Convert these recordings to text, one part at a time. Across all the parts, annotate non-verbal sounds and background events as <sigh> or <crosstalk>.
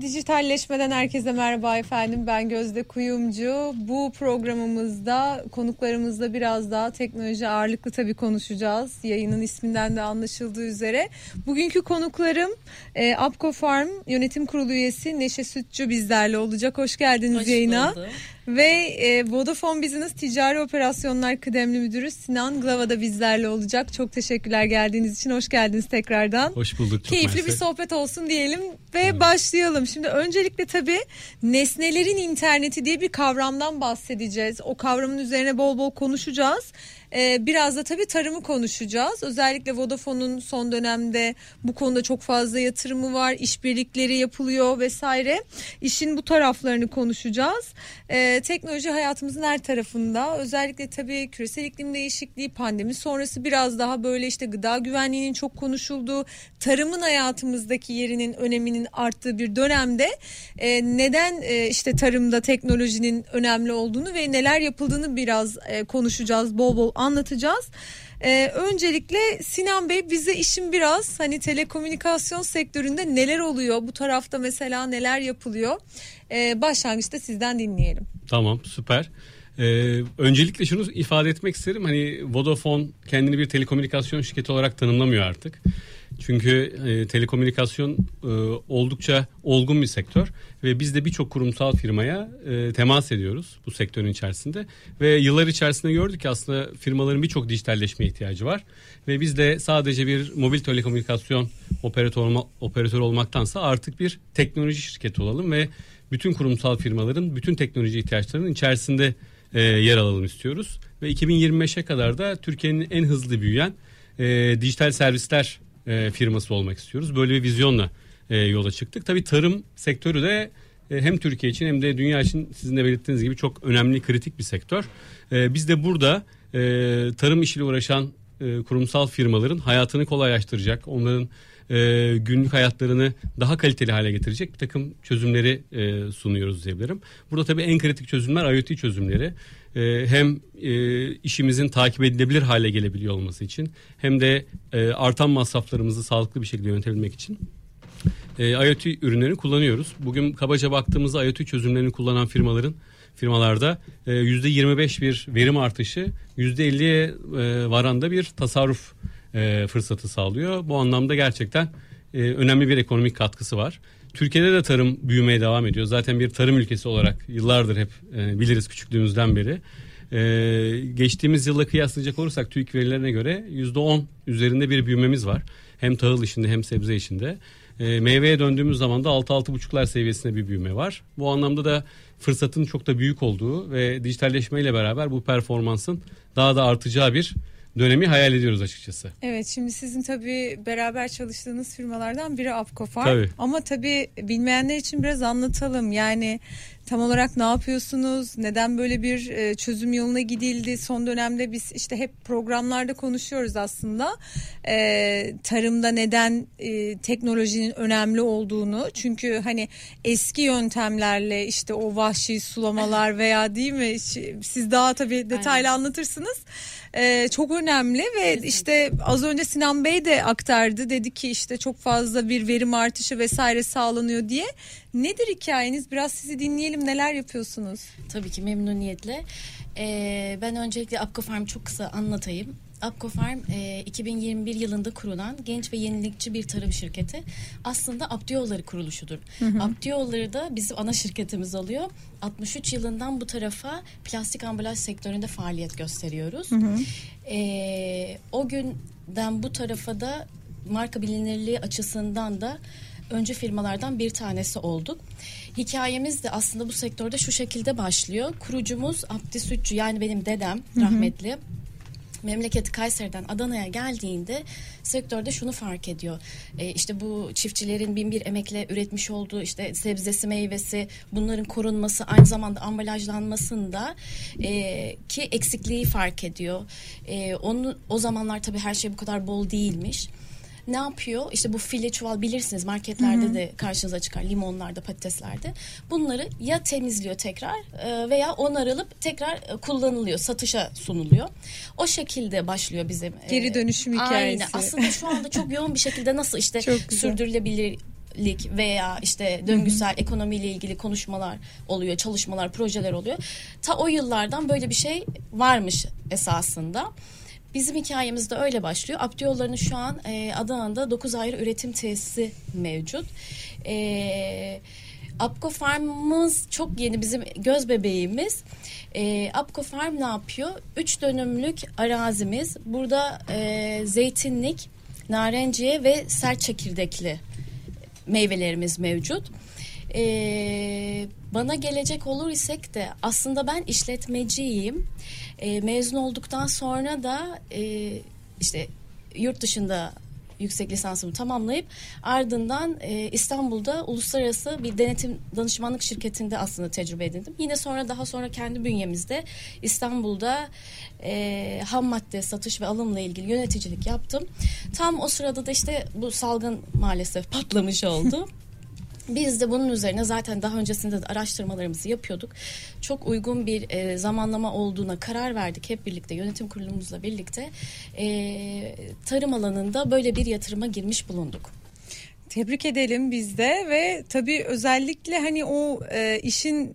Dijitalleşmeden herkese merhaba efendim. Ben Gözde Kuyumcu. Bu programımızda konuklarımızla biraz daha teknoloji ağırlıklı tabii konuşacağız. Yayının isminden de anlaşıldığı üzere. Bugünkü konuklarım e, Apko Farm Yönetim Kurulu üyesi Neşe Sütçü bizlerle olacak. Hoş geldiniz Hoş yayına. bulduk. Ve e, Vodafone Business Ticari Operasyonlar Kıdemli Müdürü Sinan Glava da bizlerle olacak. Çok teşekkürler geldiğiniz için. Hoş geldiniz tekrardan. Hoş bulduk. Keyifli mersi. bir sohbet olsun diyelim ve başlayalım. Şimdi öncelikle tabii nesnelerin interneti diye bir kavramdan bahsedeceğiz. O kavramın üzerine bol bol konuşacağız. Ee, biraz da tabii tarımı konuşacağız. Özellikle Vodafone'un son dönemde bu konuda çok fazla yatırımı var. işbirlikleri yapılıyor vesaire. İşin bu taraflarını konuşacağız. Ee, teknoloji hayatımızın her tarafında. Özellikle tabii küresel iklim değişikliği, pandemi sonrası biraz daha böyle işte gıda güvenliğinin çok konuşulduğu, tarımın hayatımızdaki yerinin öneminin arttığı bir dönemde e, neden e, işte tarımda teknolojinin önemli olduğunu ve neler yapıldığını biraz e, konuşacağız, bol bol anlatacağız. Ee, öncelikle Sinan Bey bize işin biraz hani telekomünikasyon sektöründe neler oluyor bu tarafta mesela neler yapılıyor Ee, başlangıçta sizden dinleyelim. Tamam süper. Ee, öncelikle şunu ifade etmek isterim. Hani Vodafone kendini bir telekomünikasyon şirketi olarak tanımlamıyor artık. Çünkü e, telekomünikasyon e, oldukça olgun bir sektör ve biz de birçok kurumsal firmaya e, temas ediyoruz bu sektörün içerisinde ve yıllar içerisinde gördük ki aslında firmaların birçok dijitalleşmeye ihtiyacı var ve biz de sadece bir mobil telekomünikasyon operatör, olma, operatör olmaktansa artık bir teknoloji şirketi olalım ve bütün kurumsal firmaların bütün teknoloji ihtiyaçlarının içerisinde e, yer alalım istiyoruz. Ve 2025'e kadar da Türkiye'nin en hızlı büyüyen e, dijital servisler e, firması olmak istiyoruz. Böyle bir vizyonla e, yola çıktık. Tabii tarım sektörü de e, hem Türkiye için hem de dünya için sizin de belirttiğiniz gibi çok önemli kritik bir sektör. E, biz de burada e, tarım işiyle uğraşan e, kurumsal firmaların hayatını kolaylaştıracak, onların e, günlük hayatlarını daha kaliteli hale getirecek bir takım çözümleri e, sunuyoruz diyebilirim. Burada tabii en kritik çözümler IoT çözümleri. E, hem e, işimizin takip edilebilir hale gelebiliyor olması için hem de e, artan masraflarımızı sağlıklı bir şekilde yönetebilmek için e, IoT ürünlerini kullanıyoruz. Bugün kabaca baktığımızda IoT çözümlerini kullanan firmaların firmalarda e, %25 bir verim artışı, %50'ye e, varan da bir tasarruf e, fırsatı sağlıyor. Bu anlamda gerçekten e, önemli bir ekonomik katkısı var. Türkiye'de de tarım büyümeye devam ediyor. Zaten bir tarım ülkesi olarak yıllardır hep e, biliriz küçüklüğümüzden beri. E, geçtiğimiz yılla kıyaslayacak olursak TÜİK verilerine göre %10 üzerinde bir büyümemiz var. Hem tahıl işinde hem sebze işinde. E, meyveye döndüğümüz zaman da 6-6,5'lar seviyesinde bir büyüme var. Bu anlamda da fırsatın çok da büyük olduğu ve dijitalleşmeyle beraber bu performansın daha da artacağı bir dönemi hayal ediyoruz açıkçası. Evet şimdi sizin tabii beraber çalıştığınız firmalardan biri Apkofar. Tabii. Ama tabii bilmeyenler için biraz anlatalım. Yani tam olarak ne yapıyorsunuz? Neden böyle bir e, çözüm yoluna gidildi? Son dönemde biz işte hep programlarda konuşuyoruz aslında. E, tarımda neden e, teknolojinin önemli olduğunu. Çünkü hani eski yöntemlerle işte o vahşi sulamalar <laughs> veya değil mi? Siz daha tabii detaylı anlatırsınız. E, çok önemli ve işte az önce Sinan Bey de aktardı. Dedi ki işte çok fazla bir verim artışı vesaire sağlanıyor diye. Nedir hikayeniz? Biraz sizi dinleyelim. Neler yapıyorsunuz? Tabii ki memnuniyetle. Ee, ben öncelikle Apko Farm çok kısa anlatayım. Apko Farm e, 2021 yılında kurulan genç ve yenilikçi bir tarım şirketi. Aslında Abdiyolları kuruluşudur. Abdiyolları da bizim ana şirketimiz oluyor. 63 yılından bu tarafa plastik ambalaj sektöründe faaliyet gösteriyoruz. Ee, o günden bu tarafa da marka bilinirliği açısından da öncü firmalardan bir tanesi olduk. Hikayemiz de aslında bu sektörde şu şekilde başlıyor. Kurucumuz Abdi Sütçü yani benim dedem rahmetli. Memleketi Kayseri'den Adana'ya geldiğinde sektörde şunu fark ediyor. E, işte bu çiftçilerin bin bir emekle üretmiş olduğu işte sebzesi meyvesi bunların korunması aynı zamanda ambalajlanmasında e, ki eksikliği fark ediyor. E, onu o zamanlar tabii her şey bu kadar bol değilmiş ne yapıyor? İşte bu file çuval bilirsiniz marketlerde de karşınıza çıkar limonlarda patateslerde. Bunları ya temizliyor tekrar e, veya onarılıp tekrar e, kullanılıyor satışa sunuluyor. O şekilde başlıyor bizim. e, Geri dönüşüm hikayesi. Aynen aslında şu anda çok yoğun bir şekilde nasıl işte sürdürülebilir lik veya işte döngüsel ekonomiyle ilgili konuşmalar oluyor, çalışmalar, projeler oluyor. Ta o yıllardan böyle bir şey varmış esasında. Bizim hikayemiz de öyle başlıyor. Abdi Yolları'nın şu an e, Adana'da 9 ayrı üretim tesisi mevcut. E, Apko Farm'ımız çok yeni bizim göz bebeğimiz. E, Apko Farm ne yapıyor? 3 dönümlük arazimiz. Burada e, zeytinlik, narenciye ve sert çekirdekli meyvelerimiz mevcut. Ee, bana gelecek olur isek de aslında ben işletmeciyim. Ee, mezun olduktan sonra da e, işte yurt dışında yüksek lisansımı tamamlayıp ardından e, İstanbul'da uluslararası bir denetim danışmanlık şirketinde aslında tecrübe edindim. Yine sonra daha sonra kendi bünyemizde İstanbul'da e, ham madde satış ve alımla ilgili yöneticilik yaptım. Tam o sırada da işte bu salgın maalesef patlamış oldu. <laughs> Biz de bunun üzerine zaten daha öncesinde de araştırmalarımızı yapıyorduk. Çok uygun bir e, zamanlama olduğuna karar verdik hep birlikte yönetim kurulumuzla birlikte. E, tarım alanında böyle bir yatırıma girmiş bulunduk. Tebrik edelim biz de ve tabii özellikle hani o e, işin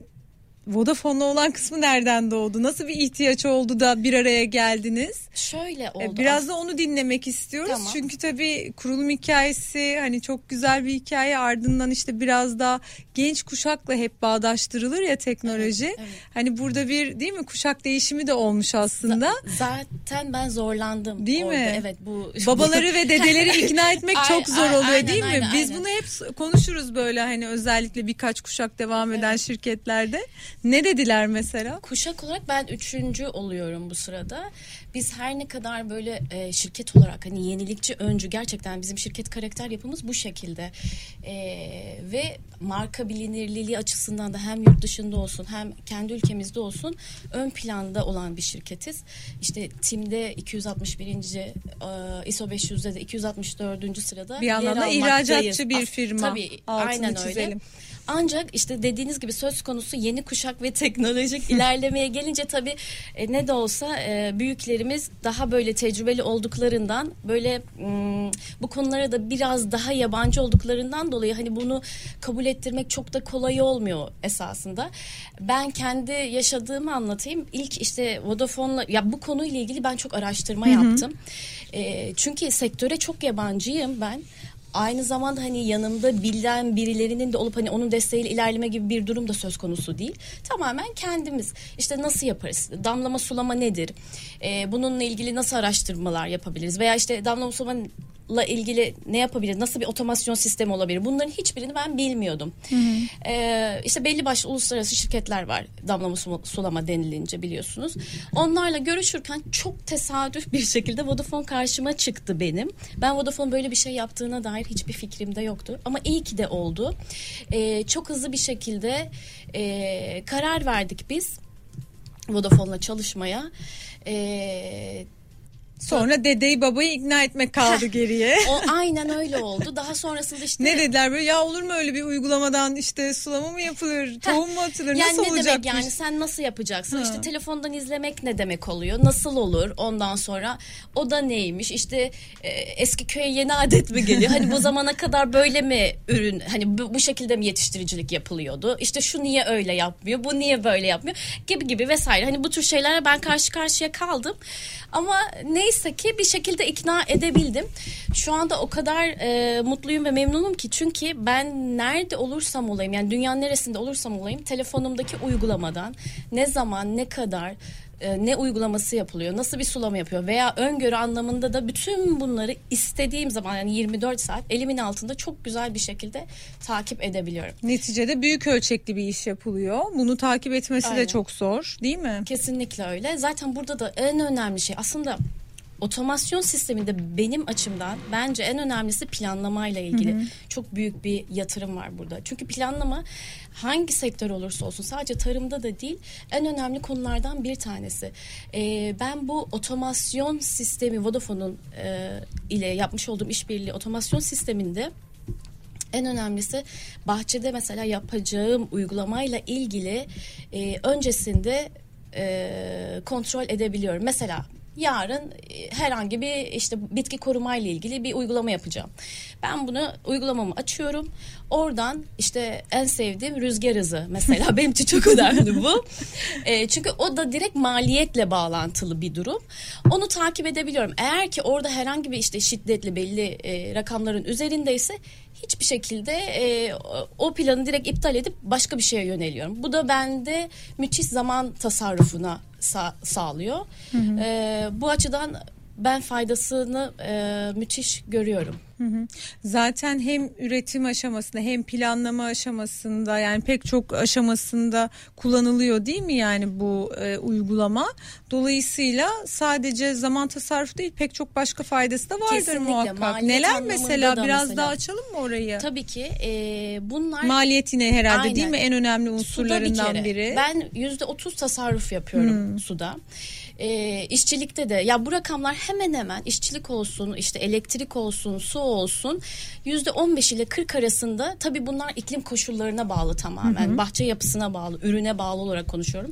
Vodafone'la olan kısmı nereden doğdu? Nasıl bir ihtiyaç oldu da bir araya geldiniz? Şöyle E, oldu. Biraz da onu dinlemek istiyoruz. Tamam. Çünkü tabii kurulum hikayesi hani çok güzel bir hikaye. Ardından işte biraz da genç kuşakla hep bağdaştırılır ya teknoloji. Evet, evet. Hani burada bir değil mi kuşak değişimi de olmuş aslında. Zaten ben zorlandım. Değil orada. mi? Evet bu. Babaları ve dedeleri ikna etmek <laughs> çok zor oluyor aynen, değil mi? aynen, Biz aynen. bunu hep konuşuruz böyle hani özellikle birkaç kuşak devam eden şirketlerde. Ne dediler mesela? Kuşak olarak ben üçüncü oluyorum bu sırada. Biz her ne kadar böyle e, şirket olarak hani yenilikçi öncü gerçekten bizim şirket karakter yapımız bu şekilde. E, ve marka bilinirliği açısından da hem yurt dışında olsun hem kendi ülkemizde olsun ön planda olan bir şirketiz. İşte timde 261. e, ISO 500'de de 264. sırada Bir yandan da ihracatçı bir firma. Tabii Altını aynen öyle. Ancak işte dediğiniz gibi söz konusu yeni kuşak ve teknolojik <laughs> ilerlemeye gelince tabii e, ne de olsa e, büyüklerimiz daha böyle tecrübeli olduklarından böyle mm, bu konulara da biraz daha yabancı olduklarından dolayı hani bunu kabul ettirmek çok da kolay olmuyor esasında. Ben kendi yaşadığımı anlatayım. İlk işte Vodafone'la ya bu konuyla ilgili ben çok araştırma yaptım. E, çünkü sektöre çok yabancıyım ben aynı zamanda hani yanımda bilen birilerinin de olup hani onun desteğiyle ilerleme gibi bir durum da söz konusu değil. Tamamen kendimiz işte nasıl yaparız? Damlama sulama nedir? Ee, bununla ilgili nasıl araştırmalar yapabiliriz? Veya işte damlama sulamayla ilgili ne yapabiliriz? Nasıl bir otomasyon sistemi olabilir? Bunların hiçbirini ben bilmiyordum. Ee, işte belli başlı uluslararası şirketler var damlama su- sulama denilince biliyorsunuz. Onlarla görüşürken çok tesadüf bir şekilde Vodafone karşıma çıktı benim. Ben Vodafone böyle bir şey yaptığına dair hiçbir fikrim de yoktu. Ama iyi ki de oldu. Ee, çok hızlı bir şekilde e, karar verdik biz Vodafone'la çalışmaya. Ee, Sonra dedeyi babayı ikna etmek kaldı geriye. o <laughs> aynen öyle oldu. Daha sonrasında işte Ne dediler böyle ya olur mu öyle bir uygulamadan işte sulama mı yapılır, tohum mu atılır, Yani nasıl ne olacakmış? demek yani sen nasıl yapacaksın? Ha. İşte telefondan izlemek ne demek oluyor? Nasıl olur? Ondan sonra o da neymiş? İşte e, eski köye yeni adet mi geliyor? Hani bu <laughs> zamana kadar böyle mi ürün hani bu, bu şekilde mi yetiştiricilik yapılıyordu? İşte şu niye öyle yapmıyor? Bu niye böyle yapmıyor? Gibi gibi vesaire. Hani bu tür şeylerle ben karşı karşıya kaldım. Ama neyse ki bir şekilde ikna edebildim. Şu anda o kadar e, mutluyum ve memnunum ki çünkü ben nerede olursam olayım yani dünyanın neresinde olursam olayım telefonumdaki uygulamadan ne zaman ne kadar e, ne uygulaması yapılıyor, nasıl bir sulama yapıyor veya öngörü anlamında da bütün bunları istediğim zaman yani 24 saat elimin altında çok güzel bir şekilde takip edebiliyorum. Neticede büyük ölçekli bir iş yapılıyor. Bunu takip etmesi de Aynen. çok zor değil mi? Kesinlikle öyle. Zaten burada da en önemli şey aslında otomasyon sisteminde benim açımdan bence en önemlisi planlamayla ilgili. Çok büyük bir yatırım var burada. Çünkü planlama hangi sektör olursa olsun sadece tarımda da değil en önemli konulardan bir tanesi. Ee, ben bu otomasyon sistemi Vodafone'un e, ile yapmış olduğum işbirliği otomasyon sisteminde en önemlisi bahçede mesela yapacağım uygulamayla ilgili e, öncesinde e, kontrol edebiliyorum. Mesela yarın e, herhangi bir işte bitki koruma ile ilgili bir uygulama yapacağım. Ben bunu uygulamamı açıyorum. Oradan işte en sevdiğim rüzgar hızı mesela <laughs> benim için çok önemli bu. E, çünkü o da direkt maliyetle bağlantılı bir durum. Onu takip edebiliyorum. Eğer ki orada herhangi bir işte şiddetli belli e, rakamların üzerindeyse hiçbir şekilde e, o planı direkt iptal edip başka bir şeye yöneliyorum. Bu da bende müthiş zaman tasarrufuna sa- sağlıyor. Hı hı. E, bu açıdan ben faydasını e, müthiş görüyorum. Hı hı. Zaten hem üretim aşamasında hem planlama aşamasında yani pek çok aşamasında kullanılıyor değil mi yani bu e, uygulama? Dolayısıyla sadece zaman tasarrufu değil pek çok başka faydası da vardır Kesinlikle. muhakkak. Neler mesela da biraz mesela, daha açalım mı orayı? Tabii ki. E, bunlar maliyet yine herhalde aynen. değil mi en önemli unsurlarından bir biri. Ben yüzde otuz tasarruf yapıyorum hmm. suda e, işçilikte de ya bu rakamlar hemen hemen işçilik olsun işte elektrik olsun su olsun yüzde on beş ile kırk arasında tabi bunlar iklim koşullarına bağlı tamamen. Hı hı. bahçe yapısına bağlı ürüne bağlı olarak konuşuyorum.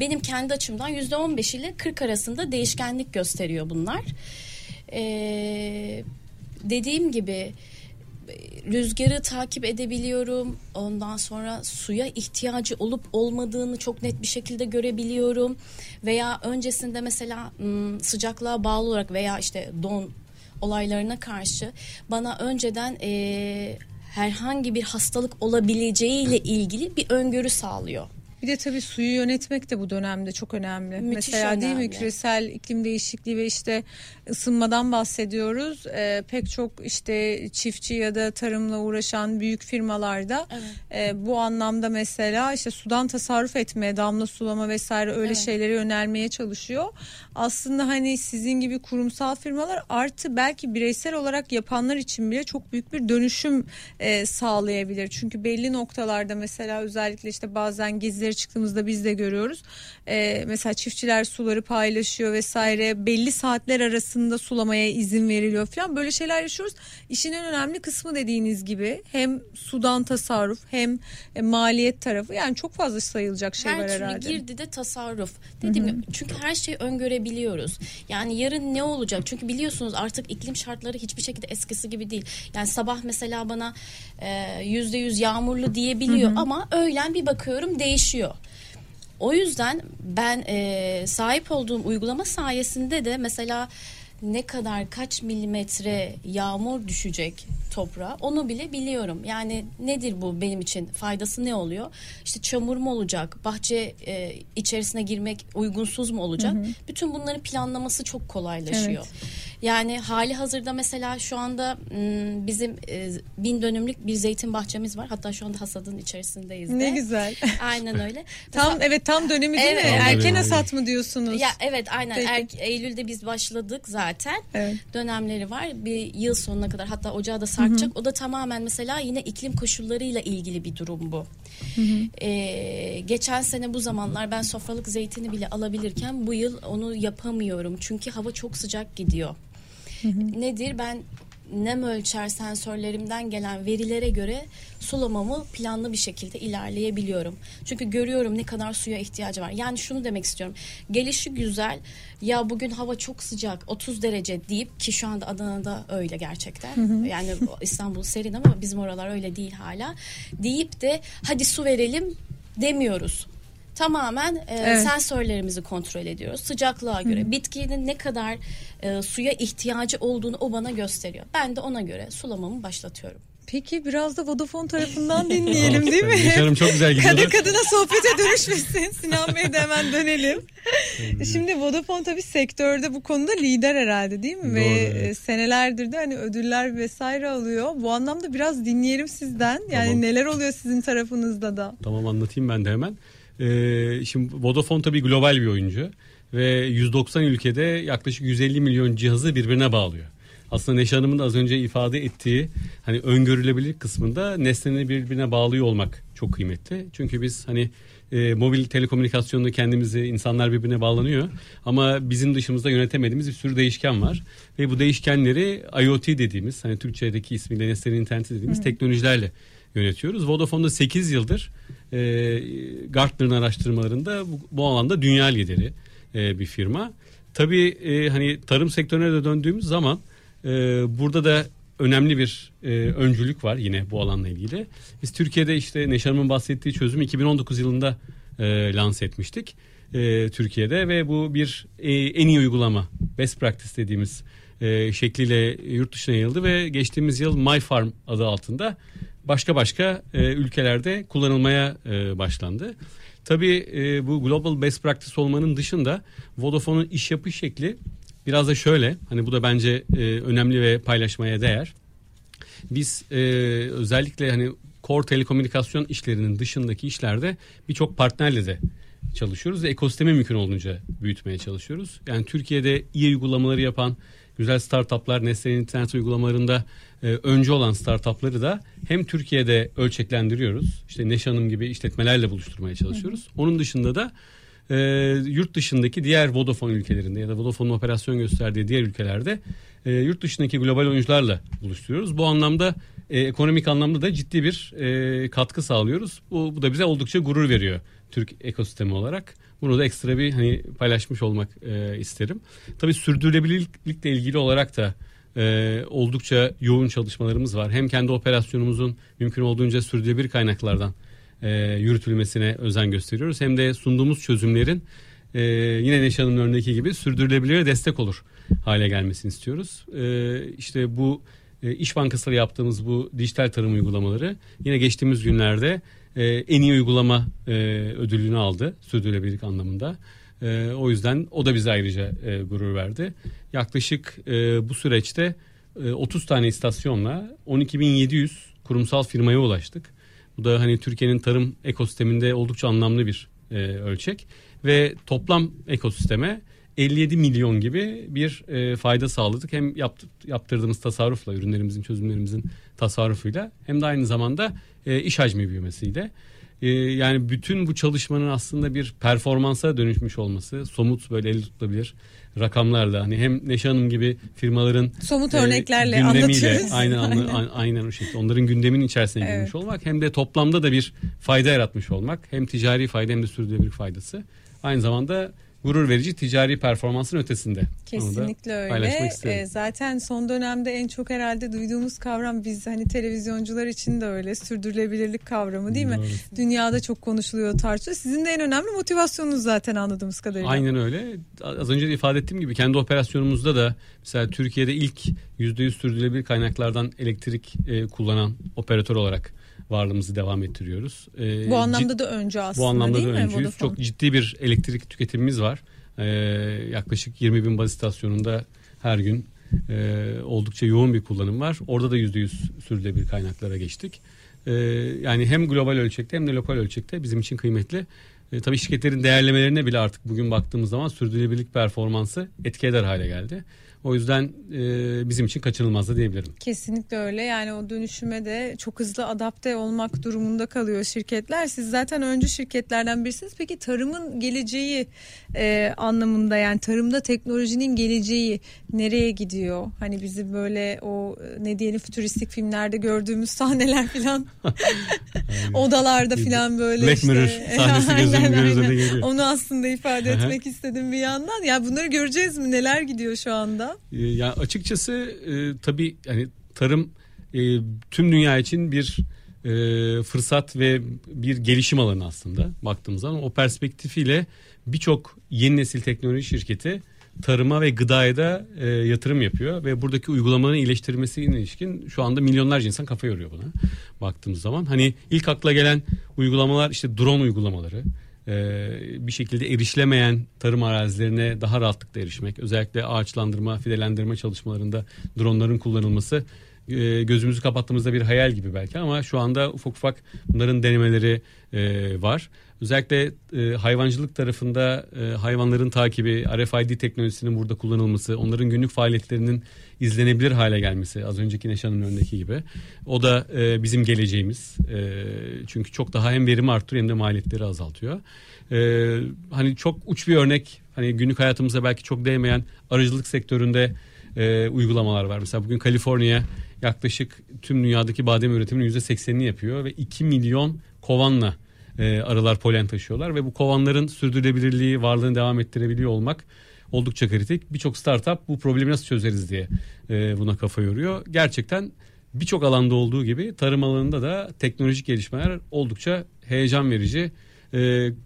Benim kendi açımdan yüzde on beş ile kırk arasında değişkenlik gösteriyor bunlar. Ee, dediğim gibi rüzgarı takip edebiliyorum. Ondan sonra suya ihtiyacı olup olmadığını çok net bir şekilde görebiliyorum. Veya öncesinde mesela sıcaklığa bağlı olarak veya işte don olaylarına karşı bana önceden e, herhangi bir hastalık olabileceğiyle ilgili bir öngörü sağlıyor. Bir de tabii suyu yönetmek de bu dönemde çok önemli. Müthiş Mesela önemli. değil mi küresel iklim değişikliği ve işte ısınmadan bahsediyoruz. Ee, pek çok işte çiftçi ya da tarımla uğraşan büyük firmalarda evet. e, bu anlamda mesela işte sudan tasarruf etmeye, damla sulama vesaire öyle evet. şeylere yönelmeye çalışıyor. Aslında hani sizin gibi kurumsal firmalar artı belki bireysel olarak yapanlar için bile çok büyük bir dönüşüm e, sağlayabilir. Çünkü belli noktalarda mesela özellikle işte bazen gezileri çıktığımızda biz de görüyoruz. E, mesela çiftçiler suları paylaşıyor vesaire belli saatler arasında arasında sulamaya izin veriliyor falan böyle şeyler yaşıyoruz. İşin en önemli kısmı dediğiniz gibi hem sudan tasarruf hem e, maliyet tarafı yani çok fazla sayılacak şey her var herhalde. Her türlü girdi de tasarruf. Dediğim gibi çünkü her şeyi öngörebiliyoruz. Yani yarın ne olacak? Çünkü biliyorsunuz artık iklim şartları hiçbir şekilde eskisi gibi değil. Yani sabah mesela bana e, yüzde yüz yağmurlu diyebiliyor Hı-hı. ama öğlen bir bakıyorum değişiyor. O yüzden ben e, sahip olduğum uygulama sayesinde de mesela ne kadar kaç milimetre yağmur düşecek toprağa onu bile biliyorum. Yani nedir bu benim için faydası ne oluyor? İşte çamur mu olacak? Bahçe e, içerisine girmek uygunsuz mu olacak? Hı hı. Bütün bunların planlaması çok kolaylaşıyor. Evet. Yani hali hazırda mesela şu anda bizim e, bin dönümlük bir zeytin bahçemiz var. Hatta şu anda hasadın içerisindeyiz de. Ne güzel. <laughs> Aynen öyle. tam mesela, evet tam dönemi değil evet. mi? Erken hasat mı diyorsunuz? Ya evet aynen. Er, Eylül'de biz başladık zaten. Evet. Dönemleri var. Bir yıl sonuna kadar hatta ocağı da sarkacak. Hı-hı. O da tamamen mesela yine iklim koşullarıyla ilgili bir durum bu. Ee, geçen sene bu zamanlar ben sofralık zeytini bile alabilirken bu yıl onu yapamıyorum. Çünkü hava çok sıcak gidiyor. Hı hı. Nedir? Ben nem ölçer sensörlerimden gelen verilere göre sulamamı planlı bir şekilde ilerleyebiliyorum. Çünkü görüyorum ne kadar suya ihtiyacı var. Yani şunu demek istiyorum. Gelişi güzel. Ya bugün hava çok sıcak 30 derece deyip ki şu anda Adana'da öyle gerçekten. Hı hı. Yani İstanbul serin ama bizim oralar öyle değil hala. Deyip de hadi su verelim demiyoruz tamamen e, evet. sensörlerimizi kontrol ediyoruz. Sıcaklığa göre Hı. bitkinin ne kadar e, suya ihtiyacı olduğunu o bana gösteriyor. Ben de ona göre sulamamı başlatıyorum. Peki biraz da Vodafone tarafından <laughs> dinleyelim değil mi? Yaşarım çok güzel gidiyor. Kadın kadına sohbete dönüşmesin. Sinan Bey'e de hemen dönelim. Şimdi Vodafone tabii sektörde bu konuda lider herhalde değil mi? Doğru, Ve evet. senelerdir de hani ödüller vesaire alıyor. Bu anlamda biraz dinleyelim sizden. Yani tamam. neler oluyor sizin tarafınızda da? Tamam anlatayım ben de hemen. Ee, şimdi Vodafone tabii global bir oyuncu ve 190 ülkede yaklaşık 150 milyon cihazı birbirine bağlıyor. Aslında Neşe Hanım'ın da az önce ifade ettiği hani öngörülebilir kısmında nesneleri birbirine bağlıyor olmak çok kıymetli. Çünkü biz hani e, mobil telekomünikasyonda kendimizi insanlar birbirine bağlanıyor ama bizim dışımızda yönetemediğimiz bir sürü değişken var ve bu değişkenleri IoT dediğimiz hani Türkçedeki ismiyle nesnenin interneti dediğimiz Hı. teknolojilerle yönetiyoruz. Vodafone'da 8 yıldır e, Gartner'ın araştırmalarında bu, bu alanda dünya lideri e, bir firma. tabii e, hani tarım sektörüne de döndüğümüz zaman e, burada da önemli bir e, öncülük var yine bu alanla ilgili. Biz Türkiye'de işte Neşe bahsettiği çözümü 2019 yılında e, lanse etmiştik e, Türkiye'de ve bu bir e, en iyi uygulama best practice dediğimiz e, şekliyle yurt dışına yayıldı ve geçtiğimiz yıl My Farm adı altında başka başka e, ülkelerde kullanılmaya e, başlandı. Tabii e, bu global best practice olmanın dışında Vodafone'un iş yapış şekli biraz da şöyle. Hani bu da bence e, önemli ve paylaşmaya değer. Biz e, özellikle hani core telekomünikasyon işlerinin dışındaki işlerde birçok partnerle de çalışıyoruz ve ekosistemi mümkün olduğunca büyütmeye çalışıyoruz. Yani Türkiye'de iyi uygulamaları yapan güzel startuplar Nestle'nin internet uygulamalarında e, öncü olan startupları da hem Türkiye'de ölçeklendiriyoruz. İşte Neşe Hanım gibi işletmelerle buluşturmaya çalışıyoruz. Hı hı. Onun dışında da e, yurt dışındaki diğer Vodafone ülkelerinde ya da Vodafone'un operasyon gösterdiği diğer ülkelerde e, yurt dışındaki global oyuncularla buluşturuyoruz. Bu anlamda e, ekonomik anlamda da ciddi bir e, katkı sağlıyoruz. Bu, bu da bize oldukça gurur veriyor Türk ekosistemi olarak. Bunu da ekstra bir hani paylaşmış olmak e, isterim. Tabii sürdürülebilirlikle ilgili olarak da e, oldukça yoğun çalışmalarımız var. Hem kendi operasyonumuzun mümkün olduğunca sürdürülebilir kaynaklardan e, yürütülmesine özen gösteriyoruz. Hem de sunduğumuz çözümlerin e, yine Neşe Hanım'ın örneği gibi sürdürülebilire destek olur hale gelmesini istiyoruz. E, işte bu e, İş Bankası'yla yaptığımız bu dijital tarım uygulamaları yine geçtiğimiz günlerde e, en iyi uygulama e, ödülünü aldı sürdürülebilirlik anlamında. E, o yüzden o da bize ayrıca e, gurur verdi. Yaklaşık e, bu süreçte e, 30 tane istasyonla 12.700 kurumsal firmaya ulaştık. Bu da hani Türkiye'nin tarım ekosisteminde oldukça anlamlı bir e, ölçek ve toplam ekosisteme 57 milyon gibi bir e, fayda sağladık. Hem yapt, yaptırdığımız tasarrufla, ürünlerimizin, çözümlerimizin tasarrufuyla hem de aynı zamanda e, iş hacmi büyümesiyle. E, yani bütün bu çalışmanın aslında bir performansa dönüşmüş olması, somut böyle el tutulabilir rakamlarla hani hem Neşe Hanım gibi firmaların somut e, örneklerle anlatıyoruz. <laughs> Aynen, <laughs> aynen. aynen o şekilde onların gündemin içerisine evet. girmiş olmak hem de toplamda da bir fayda yaratmış olmak hem ticari fayda hem de sürdürülebilir faydası. Aynı zamanda gurur verici ticari performansın ötesinde. Kesinlikle öyle. E, zaten son dönemde en çok herhalde duyduğumuz kavram biz hani televizyoncular için de öyle sürdürülebilirlik kavramı değil Doğru. mi? Dünyada çok konuşuluyor tartışılıyor. Sizin de en önemli motivasyonunuz zaten anladığımız kadarıyla. Aynen öyle. Az önce de ifade ettiğim gibi kendi operasyonumuzda da mesela Türkiye'de ilk %100 sürdürülebilir kaynaklardan elektrik e, kullanan operatör olarak varlığımızı devam ettiriyoruz. Ee, bu anlamda cid, da öncü aslında Bu anlamda değil da öncüyüz. Çok ciddi bir elektrik tüketimimiz var. Ee, yaklaşık 20 bin baz istasyonunda her gün e, oldukça yoğun bir kullanım var. Orada da %100 sürdürülebilir kaynaklara geçtik. Ee, yani hem global ölçekte hem de lokal ölçekte bizim için kıymetli. E, tabii şirketlerin değerlemelerine bile artık bugün baktığımız zaman sürdürülebilirlik performansı etki eder hale geldi. O yüzden e, bizim için kaçınılmaz da diyebilirim. Kesinlikle öyle. Yani o dönüşüme de çok hızlı adapte olmak durumunda kalıyor şirketler. Siz zaten öncü şirketlerden birisiniz. Peki tarımın geleceği e, anlamında yani tarımda teknolojinin geleceği nereye gidiyor? Hani bizi böyle o ne diyelim fütüristik filmlerde gördüğümüz <laughs> sahneler falan odalarda falan böyle Black işte. Mirror <laughs> sahnesi gözümün gözüne geliyor. Onu aslında ifade etmek istedim bir yandan. Ya bunları göreceğiz mi? Neler gidiyor şu anda? Ee, yani açıkçası e, tabii yani tarım e, tüm dünya için bir e, fırsat ve bir gelişim alanı aslında baktığımız zaman o perspektifiyle birçok yeni nesil teknoloji şirketi tarıma ve gıdaya da e, yatırım yapıyor ve buradaki uygulamanın iyileştirmesine ilişkin şu anda milyonlarca insan kafa yoruyor buna baktığımız zaman. Hani ilk akla gelen uygulamalar işte drone uygulamaları, bir şekilde erişilemeyen tarım arazilerine daha rahatlıkla erişmek. Özellikle ağaçlandırma, fidelendirme çalışmalarında dronların kullanılması e, gözümüzü kapattığımızda bir hayal gibi belki ama şu anda ufak ufak bunların denemeleri e, var. Özellikle e, hayvancılık tarafında e, hayvanların takibi, RFID teknolojisinin burada kullanılması, onların günlük faaliyetlerinin izlenebilir hale gelmesi az önceki Neşan'ın önündeki gibi. O da e, bizim geleceğimiz. E, çünkü çok daha hem verimi arttırıyor hem de maliyetleri azaltıyor. E, hani çok uç bir örnek hani günlük hayatımıza belki çok değmeyen aracılık sektöründe e, uygulamalar var. Mesela bugün Kaliforniya yaklaşık tüm dünyadaki badem üretiminin %80'ini yapıyor ve 2 milyon kovanla e, arılar polen taşıyorlar ve bu kovanların sürdürülebilirliği varlığını devam ettirebiliyor olmak oldukça kritik. Birçok startup bu problemi nasıl çözeriz diye e, buna kafa yoruyor. Gerçekten birçok alanda olduğu gibi tarım alanında da teknolojik gelişmeler oldukça heyecan verici e,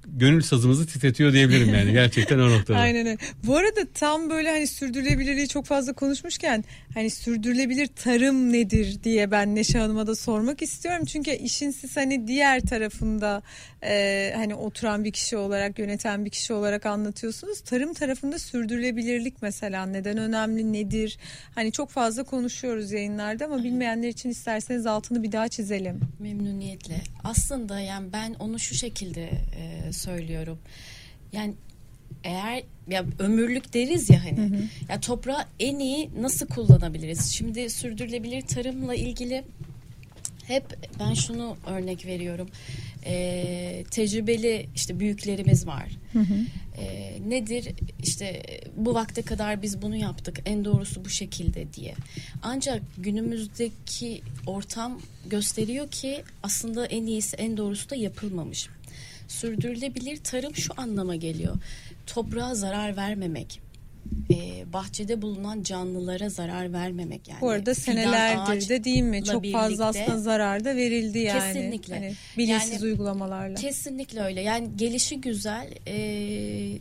gönül sazımızı titretiyor diyebilirim yani <laughs> gerçekten o noktada. Aynen öyle. Bu arada tam böyle hani sürdürülebilirliği çok fazla konuşmuşken hani sürdürülebilir tarım nedir diye ben Neşe Hanım'a da sormak istiyorum. Çünkü işin siz hani diğer tarafında e, hani oturan bir kişi olarak yöneten bir kişi olarak anlatıyorsunuz. Tarım tarafında sürdürülebilirlik mesela neden önemli nedir? Hani çok fazla konuşuyoruz yayınlarda ama bilmeyenler için isterseniz altını bir daha çizelim. Memnuniyetle. Aslında yani ben onu şu şekilde e, söylüyorum. Yani eğer ya ömürlük deriz ya hani. Hı hı. Ya toprağı en iyi nasıl kullanabiliriz? Şimdi sürdürülebilir tarımla ilgili hep ben şunu örnek veriyorum. E, tecrübeli işte büyüklerimiz var. Hı hı. E, nedir işte bu vakte kadar biz bunu yaptık en doğrusu bu şekilde diye. Ancak günümüzdeki ortam gösteriyor ki aslında en iyisi en doğrusu da yapılmamış. Sürdürülebilir tarım şu anlama geliyor. Toprağa zarar vermemek, e, bahçede bulunan canlılara zarar vermemek yani. Bu arada senelerdir de değil mi? Çok birlikte, fazla aslında zarar da verildi yani. Kesinlikle. Hani bilinçsiz yani, uygulamalarla. Kesinlikle öyle. Yani gelişi güzel. E,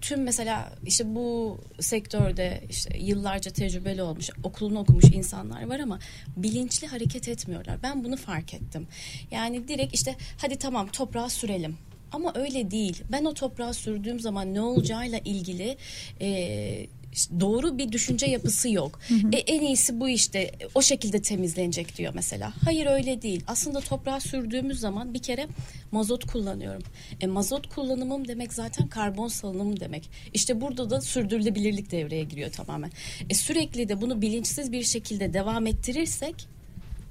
tüm mesela işte bu sektörde işte yıllarca tecrübeli olmuş, okulunu okumuş insanlar var ama bilinçli hareket etmiyorlar. Ben bunu fark ettim. Yani direkt işte hadi tamam toprağa sürelim. Ama öyle değil. Ben o toprağa sürdüğüm zaman ne olacağıyla ilgili e, doğru bir düşünce yapısı yok. Hı hı. E, en iyisi bu işte o şekilde temizlenecek diyor mesela. Hayır öyle değil. Aslında toprağa sürdüğümüz zaman bir kere mazot kullanıyorum. E, mazot kullanımım demek zaten karbon salınımı demek. İşte burada da sürdürülebilirlik devreye giriyor tamamen. E, sürekli de bunu bilinçsiz bir şekilde devam ettirirsek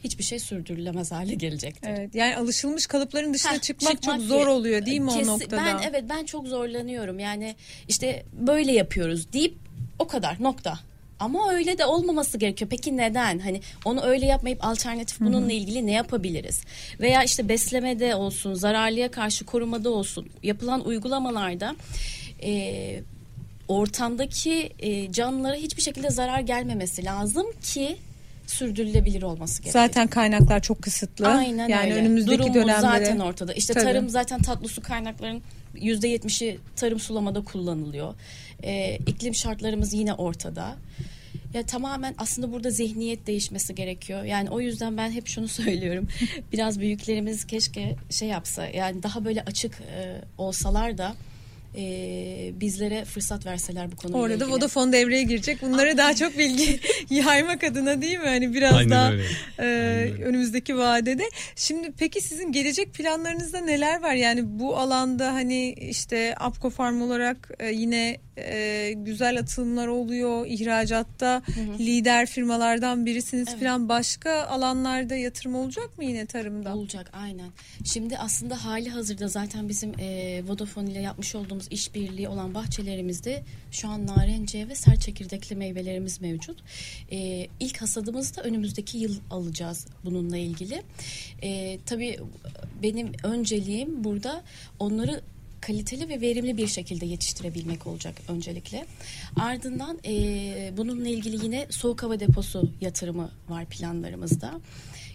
hiçbir şey sürdürülemez hale gelecektir. Evet, yani alışılmış kalıpların dışına Heh, çıkmak, çıkmak çok zor oluyor değil mi Kesin, o noktada? Ben evet ben çok zorlanıyorum. Yani işte böyle yapıyoruz deyip o kadar nokta. Ama öyle de olmaması gerekiyor. Peki neden? Hani onu öyle yapmayıp alternatif bununla Hı-hı. ilgili ne yapabiliriz? Veya işte beslemede olsun, zararlıya karşı korumada olsun yapılan uygulamalarda e, ortamdaki e, canlılara hiçbir şekilde zarar gelmemesi lazım ki sürdürülebilir olması gerekiyor. Zaten kaynaklar çok kısıtlı. Aynen yani öyle. önümüzdeki Durumumuz dönemde zaten ortada. İşte Tabii. tarım zaten tatlı su kaynaklarının yüzde yetmişi tarım sulamada kullanılıyor. Ee, iklim şartlarımız yine ortada. Ya tamamen aslında burada zihniyet değişmesi gerekiyor. Yani o yüzden ben hep şunu <laughs> söylüyorum. Biraz büyüklerimiz keşke şey yapsa. Yani daha böyle açık e, olsalar da e, bizlere fırsat verseler bu konuyla Orada ilgili. Vodafone devreye girecek. Bunlara daha çok bilgi <laughs> yaymak adına değil mi? Hani biraz Aynen daha öyle. E, Aynen önümüzdeki vadede. Şimdi peki sizin gelecek planlarınızda neler var? Yani bu alanda hani işte Apko Farm olarak e, yine e, güzel atılımlar oluyor. İhracatta hı hı. lider firmalardan birisiniz evet. falan. Başka alanlarda yatırım olacak mı yine tarımda? Olacak aynen. Şimdi aslında hali hazırda zaten bizim e, Vodafone ile yapmış olduğumuz işbirliği olan bahçelerimizde şu an narence ve sert çekirdekli meyvelerimiz mevcut. E, ilk hasadımızı da önümüzdeki yıl alacağız bununla ilgili. E, tabii benim önceliğim burada onları kaliteli ve verimli bir şekilde yetiştirebilmek olacak öncelikle. Ardından e, bununla ilgili yine soğuk hava deposu yatırımı var planlarımızda.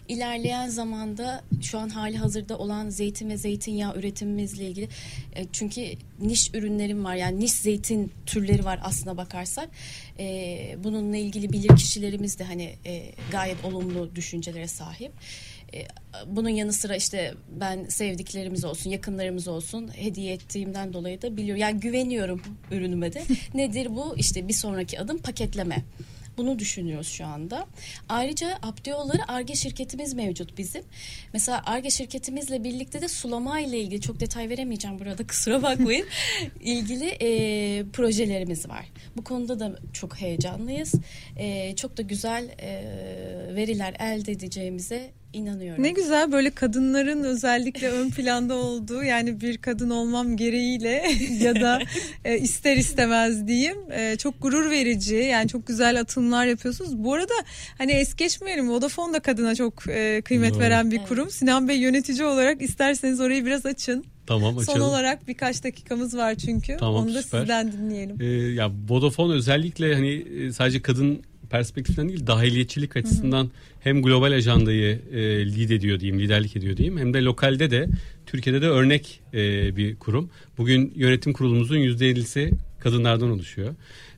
İlerleyen zamanda şu an hali hazırda olan zeytin ve zeytinyağı üretimimizle ilgili e, çünkü niş ürünlerim var yani niş zeytin türleri var aslına bakarsak e, bununla ilgili bilir kişilerimiz de hani e, gayet olumlu düşüncelere sahip. Bunun yanı sıra işte ben sevdiklerimiz olsun, yakınlarımız olsun hediye ettiğimden dolayı da biliyorum. Yani güveniyorum ürünüme de. <laughs> Nedir bu? İşte bir sonraki adım paketleme. Bunu düşünüyoruz şu anda. Ayrıca Abdiyoları ARGE şirketimiz mevcut bizim. Mesela ARGE şirketimizle birlikte de sulama ile ilgili çok detay veremeyeceğim burada kusura bakmayın. <laughs> ilgili e, projelerimiz var. Bu konuda da çok heyecanlıyız. E, çok da güzel e, veriler elde edeceğimize inanıyorum. Ne güzel böyle kadınların özellikle ön planda olduğu yani bir kadın olmam gereğiyle <laughs> ya da e, ister istemez diyeyim e, çok gurur verici yani çok güzel atımlar yapıyorsunuz. Bu arada hani es geçmeyelim Vodafone da kadına çok e, kıymet Doğru. veren bir kurum. Evet. Sinan Bey yönetici olarak isterseniz orayı biraz açın. Tamam açalım. Son olarak birkaç dakikamız var çünkü. Tamam, Onu da süper. sizden dinleyelim. Ee, ya Vodafone özellikle hani e, sadece kadın perspektiften değil dahiliyetçilik açısından hem global ajandayı e, lead ediyor diyeyim, liderlik ediyor diyeyim hem de lokalde de Türkiye'de de örnek e, bir kurum. Bugün yönetim kurulumuzun %50'si kadınlardan oluşuyor.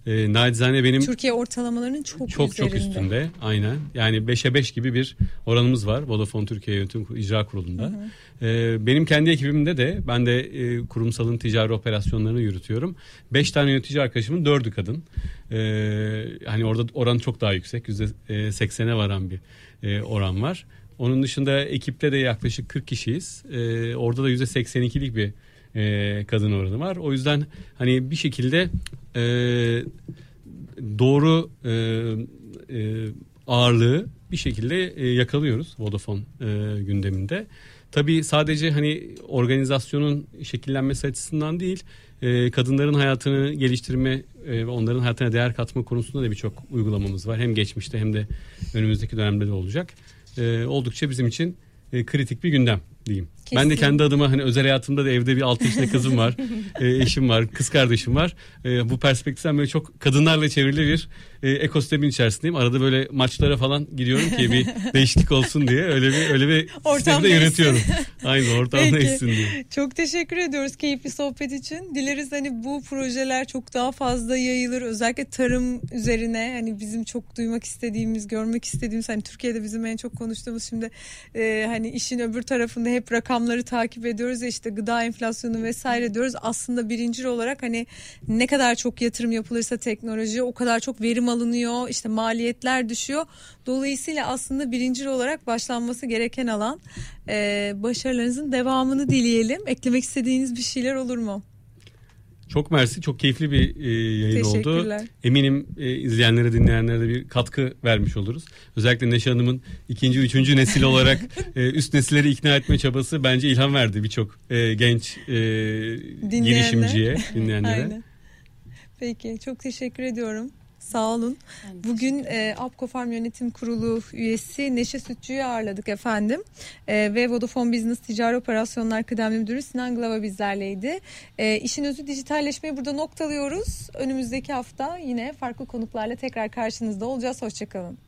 E, nacizane benim Türkiye ortalamalarının çok, çok üzerinde. çok üstünde aynen. Yani 5'e 5 gibi bir oranımız var Vodafone Türkiye Yönetim İcra Kurulu'nda. Ee, benim kendi ekibimde de ben de e, kurumsalın ticari operasyonlarını yürütüyorum. 5 tane yönetici arkadaşımın 4'ü kadın. Ee, hani orada oran çok daha yüksek. %80'e varan bir e, oran var. Onun dışında ekipte de yaklaşık 40 kişiyiz. Ee, orada da %82'lik bir e, kadın oranı var. O yüzden hani bir şekilde e, doğru e, e, ağırlığı bir şekilde e, yakalıyoruz Vodafone e, gündeminde. Tabii sadece hani organizasyonun şekillenmesi açısından değil, e, kadınların hayatını geliştirme e, ve onların hayatına değer katma konusunda da birçok uygulamamız var. Hem geçmişte hem de önümüzdeki dönemde de olacak. E, oldukça bizim için e, kritik bir gündem diyeyim. Ben de kendi adıma hani özel hayatımda da evde bir 6 yaşında kızım var, <laughs> e, eşim var, kız kardeşim var. E, bu perspektiften böyle çok kadınlarla çevrili bir e, ekosistemin içerisindeyim. Arada böyle maçlara falan gidiyorum ki bir <laughs> değişiklik olsun diye öyle bir öyle bir Ortam de yönetiyorum. <laughs> Aynı ortam Peki. değişsin diye. Çok teşekkür ediyoruz keyifli sohbet için. Dileriz hani bu projeler çok daha fazla yayılır. Özellikle tarım üzerine hani bizim çok duymak istediğimiz, görmek istediğimiz hani Türkiye'de bizim en çok konuştuğumuz şimdi e, hani işin öbür tarafında hep rakamları takip ediyoruz ya işte gıda enflasyonu vesaire diyoruz. Aslında birincil olarak hani ne kadar çok yatırım yapılırsa teknolojiye o kadar çok verim alınıyor. işte maliyetler düşüyor. Dolayısıyla aslında birincil olarak başlanması gereken alan. E, başarılarınızın devamını dileyelim. Eklemek istediğiniz bir şeyler olur mu? Çok mersi. Çok keyifli bir e, yayın oldu. Eminim e, izleyenlere, dinleyenlere de bir katkı vermiş oluruz. Özellikle Neşe Hanım'ın ikinci, üçüncü nesil olarak <laughs> e, üst nesilleri ikna etme çabası bence ilham verdi birçok e, genç e, girişimciye, <laughs> dinleyenlere. Aynen. Peki çok teşekkür ediyorum. Sağ olun. Bugün e, Apko Farm Yönetim Kurulu üyesi Neşe Sütçü'yü ağırladık efendim. E, ve Vodafone Business Ticari Operasyonlar Kıdemli Müdürü Sinan Glava bizlerleydi. E, işin özü dijitalleşmeyi burada noktalıyoruz. Önümüzdeki hafta yine farklı konuklarla tekrar karşınızda olacağız. Hoşçakalın.